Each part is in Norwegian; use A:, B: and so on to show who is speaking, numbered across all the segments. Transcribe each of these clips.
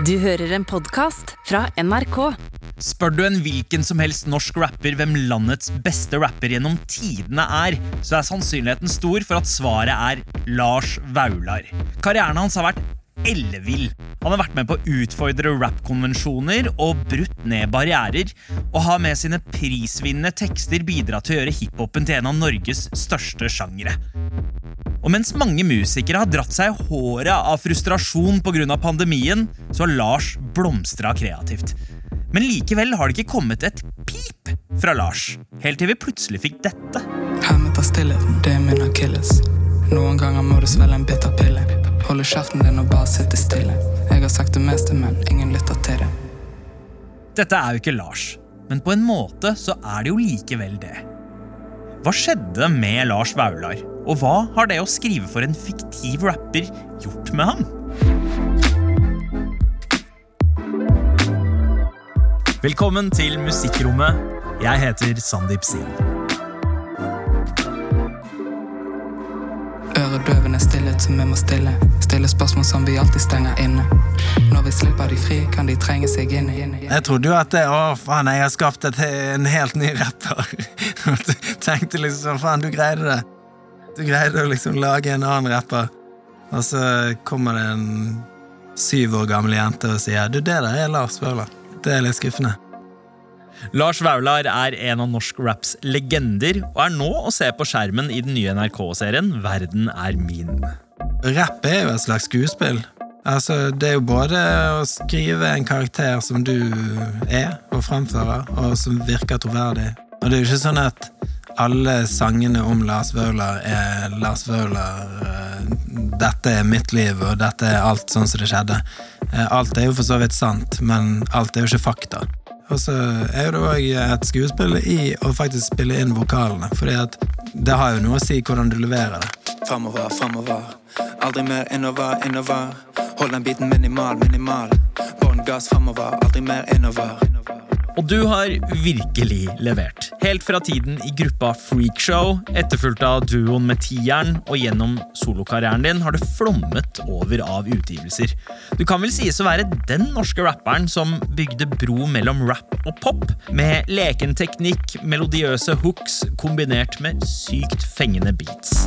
A: Du hører en podkast fra NRK.
B: Spør du en hvilken som helst norsk rapper hvem landets beste rapper gjennom tidene er, så er sannsynligheten stor for at svaret er Lars Vaular. Karrieren hans har vært ellevill. Han har vært med på å utfordre rappkonvensjoner og brutt ned barrierer, og har med sine prisvinnende tekster bidratt til å gjøre hiphopen til en av Norges største sjangere. Og mens mange musikere har dratt seg i håret av frustrasjon pga. pandemien, så har Lars blomstra kreativt. Men likevel har det ikke kommet et pip fra Lars, helt til vi plutselig fikk dette.
C: Helmet av stillhet, det er min akilles. Noen ganger må du svelge en bitter pille. Holde kjeften din og bare sitte stille. Jeg har sagt det meste, men ingen lytter til det.
B: Dette er jo ikke Lars, men på en måte så er det jo likevel det. Hva skjedde med Lars Vaular, og hva har det å skrive for en fiktiv rapper gjort med ham? Velkommen til Musikkrommet. Jeg heter Sandeep Singh.
C: Øredøvende stillhet som vi må stille. Stille spørsmål som vi alltid stenger inne. Når vi slipper de fri, kan de trenge seg inn.
D: Jeg trodde jo at det, å faen, jeg har skapt et, en helt ny rapper. Tenkte liksom faen, du greide det. Du greide å liksom lage en annen rapper. Og så kommer det en syv år gammel jente og sier du, det der er Lars Vaular. Det er litt skuffende.
B: Lars Vaular er en av norsk raps legender, og er nå å se på skjermen i den nye NRK-serien Verden er min.
D: Rapp er jo et slags skuespill. Altså, Det er jo både å skrive en karakter som du er og fremfører, og som virker troverdig. Og det er jo ikke sånn at alle sangene om Lars Vaular er Lars Vaular eh, Dette er mitt liv, og dette er alt sånn som det skjedde. Eh, alt er jo for så vidt sant, men alt er jo ikke fakta. Og så er det òg et skuespill i å faktisk spille inn vokalene, fordi at det har jo noe å si hvordan du leverer det.
C: Framover, framover. Aldri mer innover, innover. Hold den biten minimal, minimal. Bånn gass framover, aldri mer innover.
B: Og du har virkelig levert. Helt fra tiden i gruppa Freakshow, etterfulgt av duoen med Tieren, og gjennom solokarrieren din har det flommet over av utgivelser. Du kan vel sies å være den norske rapperen som bygde bro mellom rap og pop, med leken teknikk, melodiøse hooks kombinert med sykt fengende beats.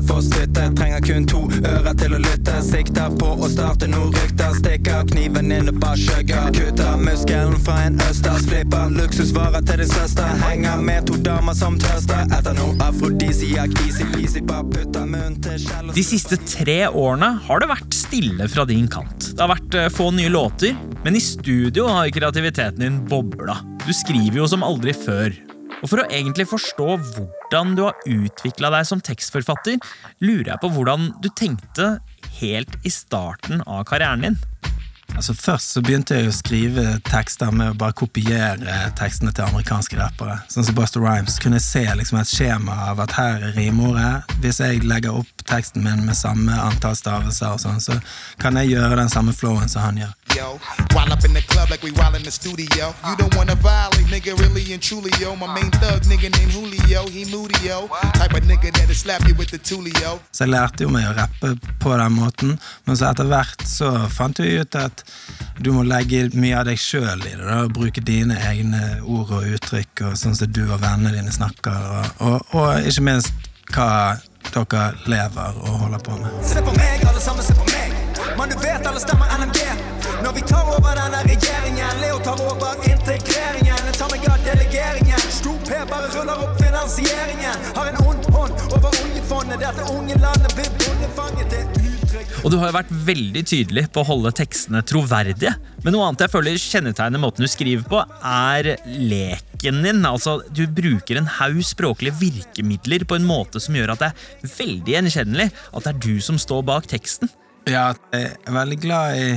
C: To for støtte. Trenger kun to ører til å lytte. Sikter på å starte noe rykter. Stikker kniven inn og bare skjøgger. Kutter muskelen fra en østers. Flipper luksusvarer til din søster. Henger med to damer som tørster. Etter noe afrodisiak, easy-peasy, bare putter munnen til skjell.
B: De siste tre årene har det vært stille fra din kant. Det har vært eh, få nye låter, men i studio har kreativiteten din bobla. Du skriver jo som aldri før. Og For å egentlig forstå hvordan du har utvikla deg som tekstforfatter, lurer jeg på hvordan du tenkte helt i starten av karrieren din.
D: Altså Først så begynte jeg å skrive tekster med å bare kopiere tekstene til amerikanske rappere. Sånn som Buster Rhymes. Kunne se liksom et skjema av at her er rimordet. Hvis jeg legger opp teksten min med samme antall stavelser, og sånn, så kan jeg gjøre den samme flowen som han gjør.
E: Yo. While up in the club like we while in the studio. You don't wanna violate, nigga, really and truly, yo. My main thug, nigga named Julio, he moody, yo. Type of nigga that'll slap you with the tulio.
D: Så jeg lærte jo meg å rappe på den måten, men så etter hvert så fant jeg ut at du må legge mye av deg sjøl i det. da, Bruke dine egne ord og uttrykk, og sånn som du og vennene dine snakker, og, og, og ikke minst hva dere lever og holder på med.
F: Se på meg, alle sammen se på meg. Men du vet alle stemmer NMG. Vi tar over denne regjeringen, Leo tar over integreringen. Jeg tar meg av delegeringen. Stor P bare ruller opp finansieringen. Har en ond hånd over oljefondet. Dette unge landet blir bondefanget. Det er.
B: Og du har jo vært veldig tydelig på å holde tekstene troverdige. Men noe annet jeg føler kjennetegner måten du skriver på, er leken din. Altså, Du bruker en haug språklige virkemidler på en måte som gjør at det er veldig gjenkjennelig at det er du som står bak teksten.
D: Ja, jeg er veldig glad i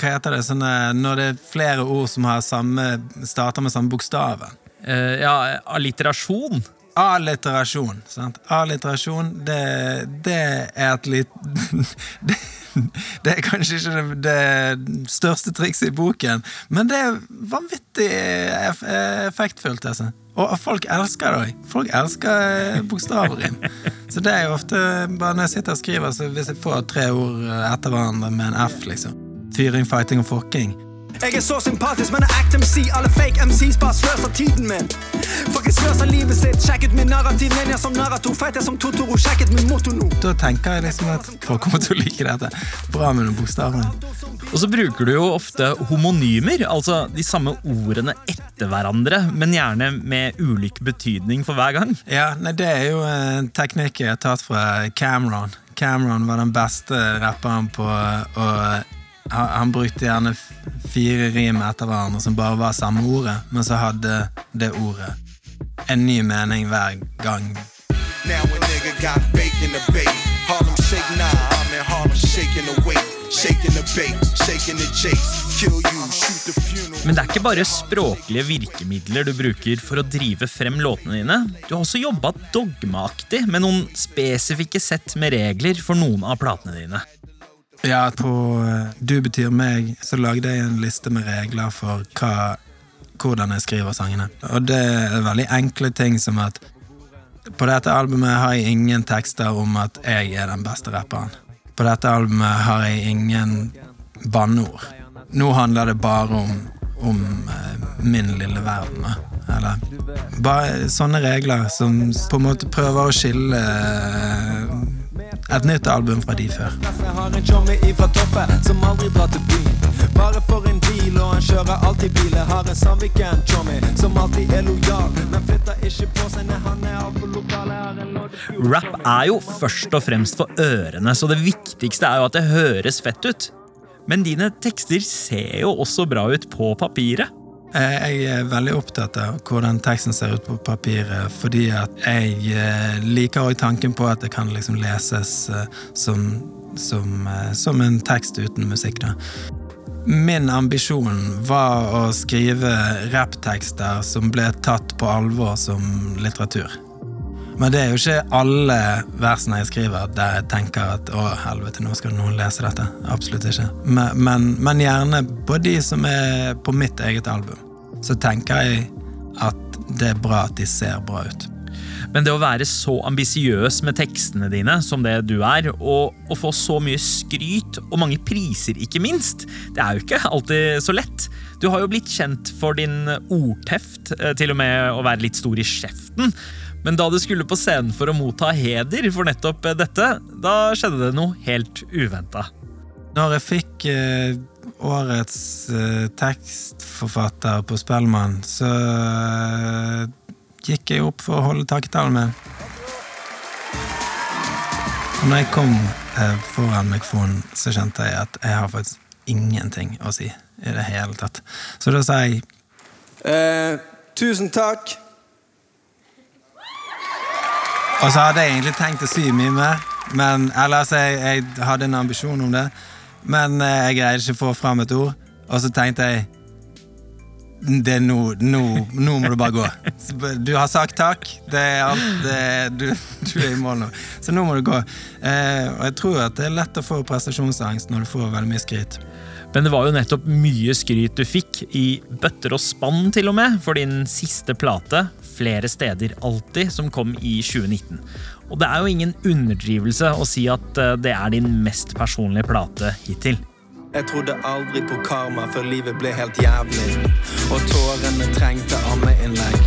D: hva heter det, sånne, når det er flere ord som har samme, starter med samme bokstaven?
B: Uh, ja, alliterasjon.
D: Alliterasjon. sant? Alliterasjon, det, det er et litt det, Det er kanskje ikke det, det største trikset i boken, men det er vanvittig effektfullt. Altså. Og folk elsker det òg. Folk elsker eh, bokstavrim. Så det er jo ofte bare når jeg sitter og skriver, så hvis jeg får tre ord etter hverandre med en F, liksom. Fyring, fighting og fucking.
F: Jeg er så sympatisk, men er act MC. Alle fake MCs bare sløser tiden min. Fuckings sløser livet sitt. Sjekk ut min narrativ. Ninja som narrator. Feit er som Totoro. Sjekk ut min motto nå.
D: Da tenker jeg liksom at folk kommer til å like dette. Bra med noen bokstaver.
B: Og så bruker du jo ofte homonymer, altså de samme ordene etter hverandre, men gjerne med ulik betydning for hver gang.
D: Ja, nei, det er jo en teknikk jeg har tatt fra Cameron. Cameron var den beste rapperen på å han, han brukte gjerne fire rim etter hverandre som bare var samme ordet, men så hadde det ordet en ny mening hver gang.
E: Now a nigga got bacon to bake. Harlem shake, nah, I'm in Harlem shaking the weight. Shaking the bait, shaking the chase. Kill you, shoot the funeral.
B: Men det er ikke bare språklige virkemidler du bruker for å drive frem låtene dine. Du har også jobba dogmeaktig med noen spesifikke sett med regler for noen av platene dine.
D: Ja, på eh, Du betyr meg, så lagde jeg en liste med regler for hva, hvordan jeg skriver sangene. Og det er veldig enkle ting som at på dette albumet har jeg ingen tekster om at jeg er den beste rapperen. På dette albumet har jeg ingen banneord. Nå handler det bare om, om eh, min lille verden. Eller bare sånne regler som på en måte prøver å skille eh, et nytt album fra de før.
F: Jeg har en tjommi ifra toppen som aldri drar til byen. Bare for en deal, og han kjører alltid bil. Jeg har en Sandviken-tjommi som alltid er lojal, men flytter ikke på seg når han er altfor lokal.
B: Rap er jo først og fremst for ørene, så det viktigste er jo at det høres fett ut. Men dine tekster ser jo også bra ut på papiret.
D: Eh, Jeg er veldig opptatt av hvordan teksten ser ut på papiret, fordi at jeg eh, liker òg tanken på at det kan liksom leses eh, som, som, som en tekst uten musikk. da. Min ambisjon var å skrive rapptekster som ble tatt på alvor som litteratur. Men det er jo ikke alle versene jeg skriver der jeg tenker at å helvete, nå skal noen lese dette. Absolutt ikke. Men, men, men gjerne på de som er på mitt eget album. Så tenker jeg at det er bra at de ser bra ut.
B: Men det å være så ambisiøs med tekstene dine som det du er, og å få så mye skryt, og mange priser ikke minst, det er jo ikke alltid så lett. Du har jo blitt kjent for din ordteft, eh, til og med å være litt stor i kjeften. Men da du skulle på scenen for å motta heder for nettopp eh, dette, da skjedde det noe helt uventa.
D: Når jeg fikk eh, årets eh, tekstforfatter på Spellemann, så eh, gikk jeg opp for å holde takketalen min. Og når jeg kom eh, foran mikrofonen, så kjente jeg at jeg har faktisk ingenting å si i det hele tatt. Så da sa jeg
F: Eh, tusen takk.
D: Og så hadde jeg egentlig tenkt å sy mye mer, men, eller altså, jeg, jeg hadde en ambisjon om det, men eh, jeg greide ikke å få fram et ord. Og så tenkte jeg det er nå, nå, nå må du bare gå. Du har sagt takk. Det er alt det, du, du er i mål nå. Så nå må du gå. Eh, og jeg tror at det er lett å få prestasjonsangst når du får veldig mye skryt.
B: Men det var jo nettopp mye skryt du fikk, i bøtter og spann til og med, for din siste plate, Flere steder alltid, som kom i 2019. Og det er jo ingen underdrivelse å si at eh, det er din mest personlige plate hittil.
F: Jeg trodde aldri på karma før livet ble helt jævlig. Og tårene trengte ammeinnlegg.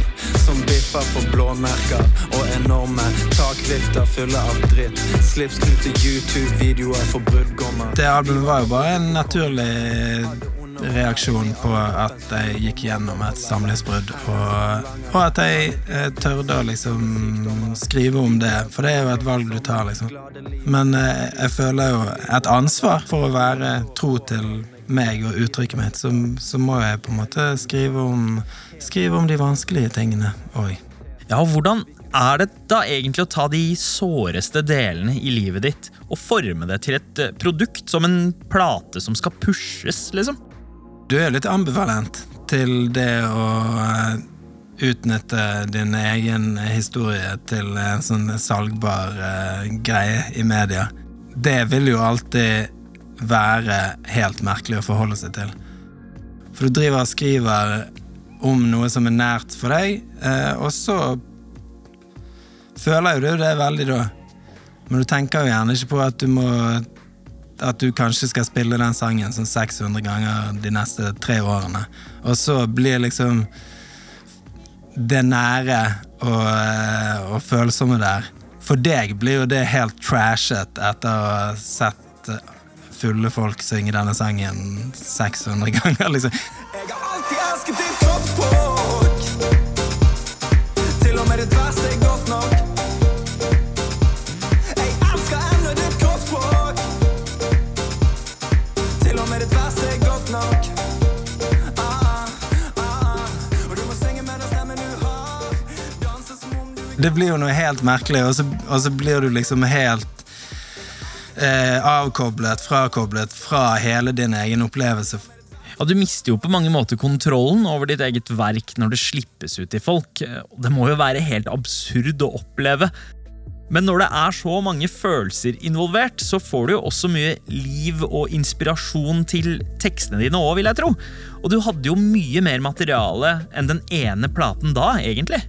F: Som biffer for blåmerker og enorme takvifter fulle av dritt. Slipsknute YouTube-videoer for bruddgommer.
D: Det albumet var jo bare en naturlig reaksjon på at jeg gikk gjennom et samlivsbrudd, og, og at jeg eh, tørde å liksom skrive om det, for det er jo et valg du tar, liksom. Men eh, jeg føler jo et ansvar for å være tro til meg og uttrykket mitt, så, så må jeg på en måte skrive om, skrive om de vanskelige tingene òg.
B: Ja, hvordan er det da egentlig å ta de såreste delene i livet ditt og forme det til et eh, produkt som en plate som skal pushes, liksom?
D: Du er litt ambivalent til det å eh, utnytte din egen historie til en sånn salgbar eh, greie i media. Det vil jo alltid være helt merkelig å forholde seg til. For du driver og skriver om noe som er nært for deg, eh, og så føler jo du det veldig da. Men du tenker jo gjerne ikke på at du må At du kanskje skal spille den sangen sånn 600 ganger de neste tre årene. Og så blir liksom det nære og, eh, og følsomme der For deg blir jo det helt trashet etter å ha sett fulle folk synge denne sangen 600 ganger. liksom. Det blir jo noe helt merkelig, og så, og så blir du liksom helt eh, avkoblet, frakoblet fra hele din egen opplevelse.
B: Ja, Du mister jo på mange måter kontrollen over ditt eget verk når det slippes ut til folk. Det må jo være helt absurd å oppleve. Men når det er så mange følelser involvert, så får du jo også mye liv og inspirasjon til tekstene dine òg, vil jeg tro. Og du hadde jo mye mer materiale enn den ene platen da, egentlig.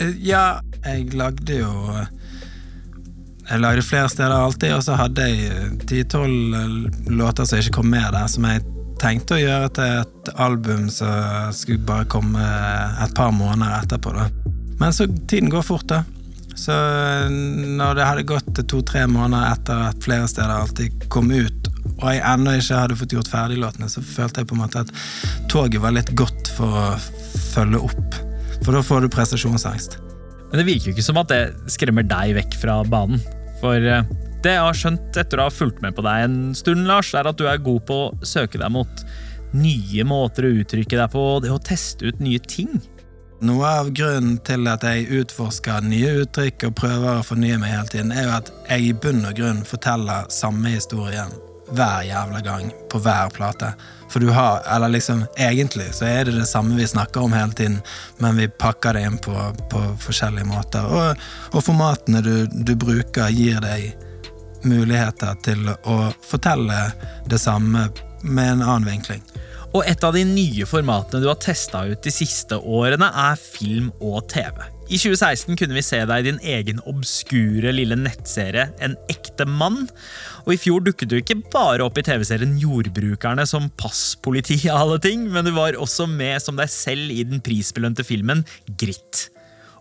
D: Eh, Ja, jeg lagde jo Jeg lagde flere steder alltid, og så hadde jeg ti-tolv låter som ikke kom med der, som jeg tenkte å gjøre til et album som skulle bare komme et par måneder etterpå. da. Men så tiden går fort, da. Så når det hadde gått to-tre måneder etter at flere steder alltid kom ut, og jeg ennå ikke hadde fått gjort ferdig låtene, så følte jeg på en måte at toget var litt godt for å følge opp. For da får du prestasjonsangst.
B: Men det virker jo ikke som at det skremmer deg vekk fra banen. For eh, det jeg har skjønt etter å ha fulgt med på deg en stund, Lars, er at du er god på å søke deg mot nye måter å uttrykke deg på, det å teste ut nye ting.
D: Noe av grunnen til at jeg utforsker nye uttrykk og prøver å fornye meg hele tiden, er jo at jeg i bunn og grunn forteller samme historien hver jævla gang på hver plate. For du har, eller liksom egentlig så er det det samme vi snakker om hele tiden, men vi pakker det inn på, på forskjellige måter. Og, og formatene du, du bruker, gir deg muligheter til å fortelle det samme med en annen vinkling.
B: Og et av de nye formatene du har testa ut de siste årene, er film og TV. I 2016 kunne vi se deg i din egen obskure lille nettserie En ekte mann. Og i fjor dukket du ikke bare opp i TV-serien Jordbrukerne som passpoliti av alle ting, men du var også med som deg selv i den prisbelønte filmen Gritt.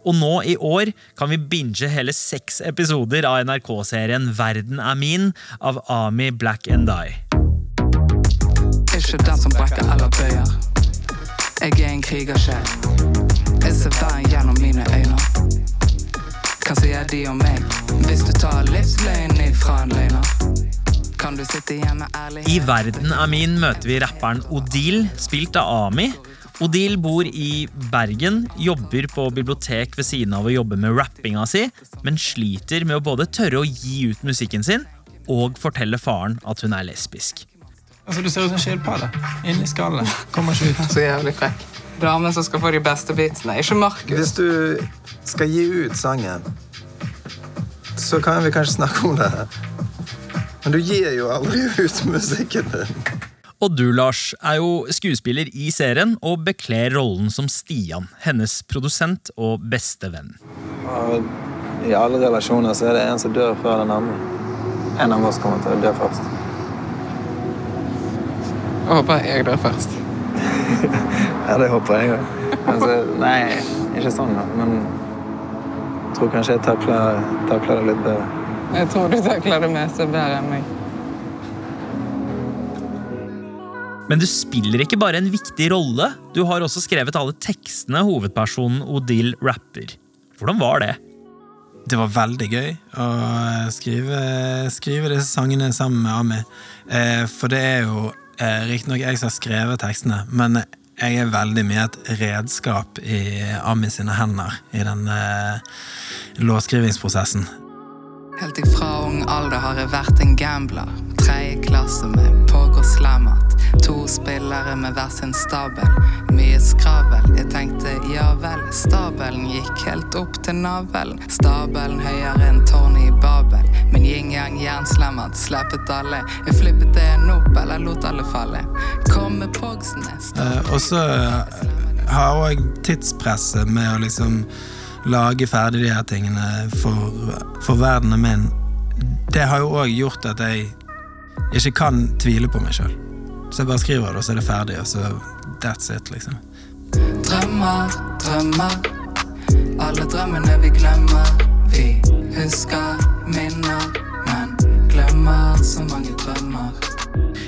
B: Og nå i år kan vi binge hele seks episoder av NRK-serien Verden er min av Ami Black and Die.
G: Ikke den som brekker eller bøyer. Jeg er en krigersjel. Jeg ser verden gjennom mine øyne. Hva sier de om meg? Hvis du tar livsløgnen ifra en løgner, kan du sitte hjemme ærlig
B: I Verden er min møter vi rapperen Odil, spilt av Ami. Odil bor i Bergen, jobber på bibliotek ved siden av å jobbe med rappinga si, men sliter med å både tørre å gi ut musikken sin og fortelle faren at hun er lesbisk.
D: Altså, Du ser ut som en skilpadde. Inni skallet. Kommer ikke ut.
G: Så jævlig frekk. Damene som skal få de beste beatsene, ikke Markus.
H: Hvis du skal gi ut sangen, så kan vi kanskje snakke om det. Men du gir jo aldri ut musikken din.
B: Og du, Lars, er jo skuespiller i serien og bekler rollen som Stian, hennes produsent og beste venn.
H: I alle relasjoner så er det en som dør før den andre. En av oss kommer til å dø først.
G: Jeg håper jeg dør først.
H: Ja, det håper jeg òg. Altså, nei, ikke sånn, da. Men jeg tror kanskje jeg takler, takler det litt bedre.
G: Jeg tror du takler det meste bedre enn meg.
B: Men du spiller ikke bare en viktig rolle, du har også skrevet alle tekstene hovedpersonen Odile rapper. Hvordan var det?
D: Det var veldig gøy å skrive, skrive disse sangene sammen med Ami. Eh, for det er jo riktignok jeg som har skrevet tekstene, men jeg er veldig mye et redskap i Ami sine hender i den eh, låtskrivingsprosessen.
G: Helt ifra ung alder har jeg vært en gambler. Tredje klasse med pågå slammet. To spillere med hver sin stabel. Mye skravel. Jeg tenkte ja vel. Stabelen gikk helt opp til navlen. Stabelen høyere enn tårnet i Babel. Men yin-yang jernslemmet slappet alle. Jeg flippet det opp, eller lot alle falle. Kom med pogsene.
D: Uh, og så har òg tidspresset med å liksom lage ferdig de her tingene for, for verdenen min, det har jo òg gjort at jeg ikke kan tvile på meg sjøl. Så jeg bare skriver det, og så er det ferdig, og så that's it, liksom.
G: Drømmer, drømmer. Alle drømmene vi glemmer. Vi husker minner, men glemmer så mange drømmer.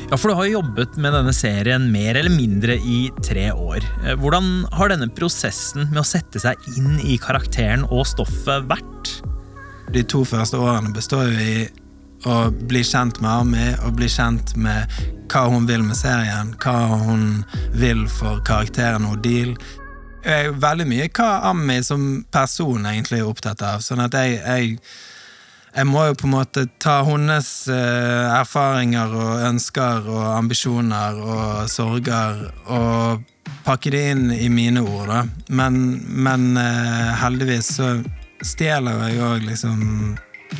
B: Ja, for du har jo jobbet med denne serien mer eller mindre i tre år. Eh, Hvordan har denne prosessen med å sette seg inn i karakteren og stoffet vært?
D: De to første årene består jo i å bli kjent med Ami, og bli kjent med hva hun vil med serien, hva hun vil for karakteren Odile. Jeg er veldig mye hva Ami som person egentlig er opptatt av, sånn at jeg, jeg jeg må jo på en måte ta hennes eh, erfaringer og ønsker og ambisjoner og sorger og pakke det inn i mine ord, da. Men, men eh, heldigvis så stjeler jeg òg liksom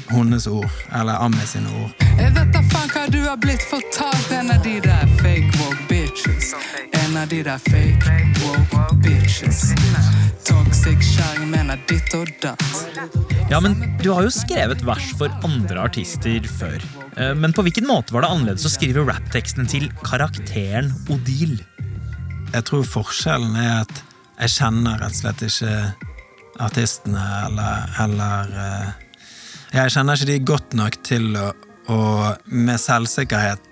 D: hennes ord, eller Amme sine ord.
G: Jeg vet da faen hva du har blitt fortalt, en av de der fake woke bitches. En av de der fake woke bitches. Toxic kjerring mener ditt og datt.
B: Ja, men Du har jo skrevet vers for andre artister før. Eh, Men på hvilken måte var det annerledes å skrive rappteksten til karakteren Odile?
D: Jeg tror forskjellen er at jeg kjenner rett og slett ikke artistene, eller, eller eh, Jeg kjenner ikke de godt nok til å, å med selvsikkerhet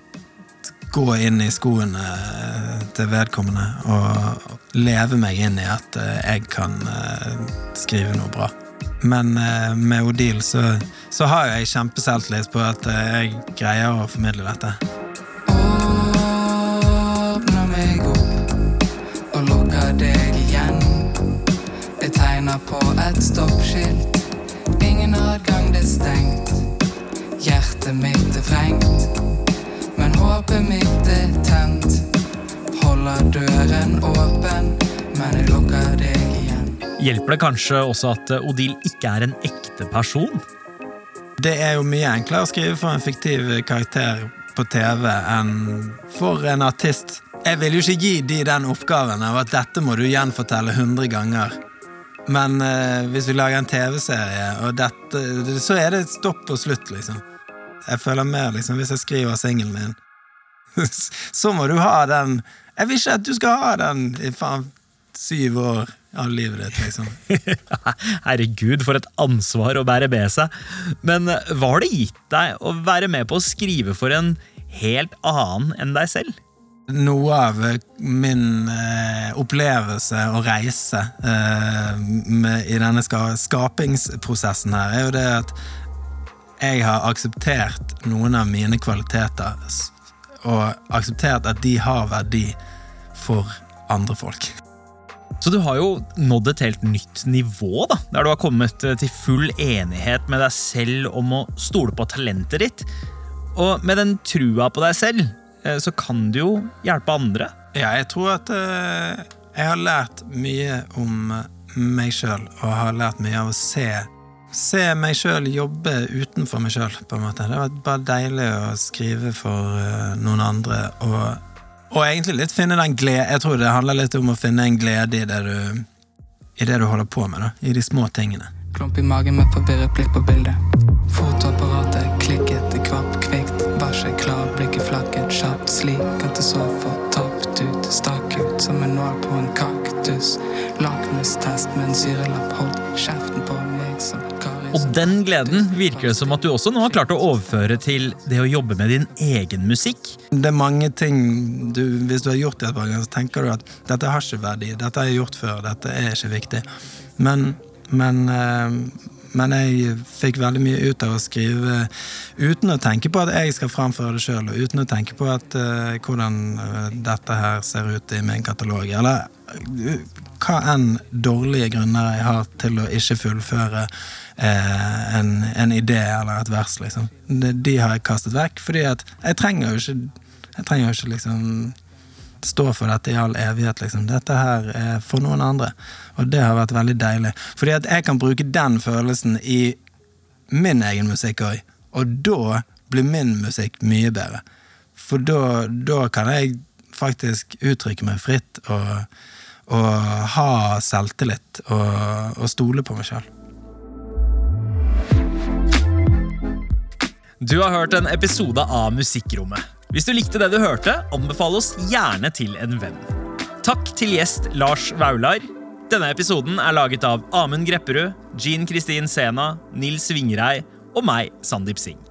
D: gå inn i skoene eh, til vedkommende og leve meg inn i at eh, jeg kan eh, skrive noe bra. Men med Odile så, så har jeg kjempeselvtillit på at jeg greier å formidle dette.
G: Åpner meg opp og lukker deg igjen. Jeg tegner på et stoppskilt. Ingen adgang, det er stengt. Hjertet mitt er vrengt, men håpet mitt er tent. Holder døren åpen, men jeg lukker deg igjen.
B: Hjelper det kanskje også at Odil ikke er en ekte person?
D: Det er jo mye enklere å skrive for en fiktiv karakter på TV enn for en artist. Jeg vil jo ikke gi de den oppgaven av at dette må du gjenfortelle 100 ganger. Men eh, hvis vi lager en TV-serie, og dette, så er det stopp og slutt, liksom. Jeg føler mer liksom, hvis jeg skriver singelen min, så må du ha den Jeg vil ikke at du skal ha den i faen syv år av livet ditt, liksom.
B: Herregud, for et ansvar å bære med seg. Men eh, hva har det gitt deg å være med på å skrive for en helt annen enn deg selv?
D: Noe av min eh, opplevelse og reise eh, med, i denne ska, skapingsprosessen her, er jo det at jeg har akseptert noen av mine kvaliteter, og akseptert at de har verdi for andre folk.
B: Så du har jo nådd et helt nytt nivå, da, der du har kommet eh, til full enighet med deg selv om å stole på talentet ditt. Og med den trua på deg selv, så kan du jo hjelpe andre.
D: Ja, jeg tror at eh, jeg har lært mye om eh, meg sjøl, og har lært mye av å se Se meg sjøl jobbe utenfor meg sjøl, på en måte. Det har vært bare deilig å skrive for eh, noen andre, og, og egentlig litt finne den glede Jeg tror det handler litt om å finne en glede i det du, i det du holder på med, da. I de små tingene.
G: Klump i magen med forvirret blikk på bildet. Fotoapparatet ikke klar, blikket flakket kjapt slik at det så fortapt ut. Stakk ut som en nål på en kaktus. Lakmustest med en syrelapp. Holdt kjeften på meg som Kari
B: Og den gleden virker det som at du også nå har klart å overføre til det å jobbe med din egen musikk.
D: Det er mange ting du, Hvis du har gjort det et par ganger, så tenker du at dette har ikke verdi. Dette har jeg gjort før. Dette er ikke viktig. Men, men, eh, men jeg fikk veldig mye ut av å skrive uten å tenke på at jeg skal framføre det sjøl, og uten å tenke på at, uh, hvordan eh, dette her ser ut i min katalog. Eller eh, hva enn dårlige grunner jeg har til å ikke fullføre eh, en, en idé eller et vers, liksom. De, de har jeg kastet vekk, fordi at jeg trenger jo ikke Jeg trenger jo ikke liksom stå for dette i all evighet, liksom. Dette her er for noen andre. Og det har vært veldig deilig. Fordi at jeg kan bruke den følelsen i min egen musikk òg. Og da blir min musikk mye bedre. For da, da kan jeg faktisk uttrykke meg fritt og, og ha selvtillit og, og stole på meg sjøl.
B: Du har hørt en episode av Musikkrommet. Hvis du likte det du hørte, anbefal oss gjerne til en venn. Takk til gjest Lars Vaular. Denne episoden er laget av Amund Grepperud, Jean Kristin Sena, Nils Vingrei og meg, Sandeep Singh.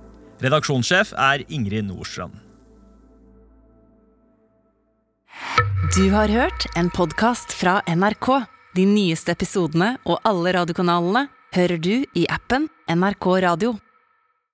B: Redaksjonssjef er Ingrid Nordstrand.
A: Du har hørt en podkast fra NRK. De nyeste episodene og alle radiokanalene hører du i appen NRK Radio.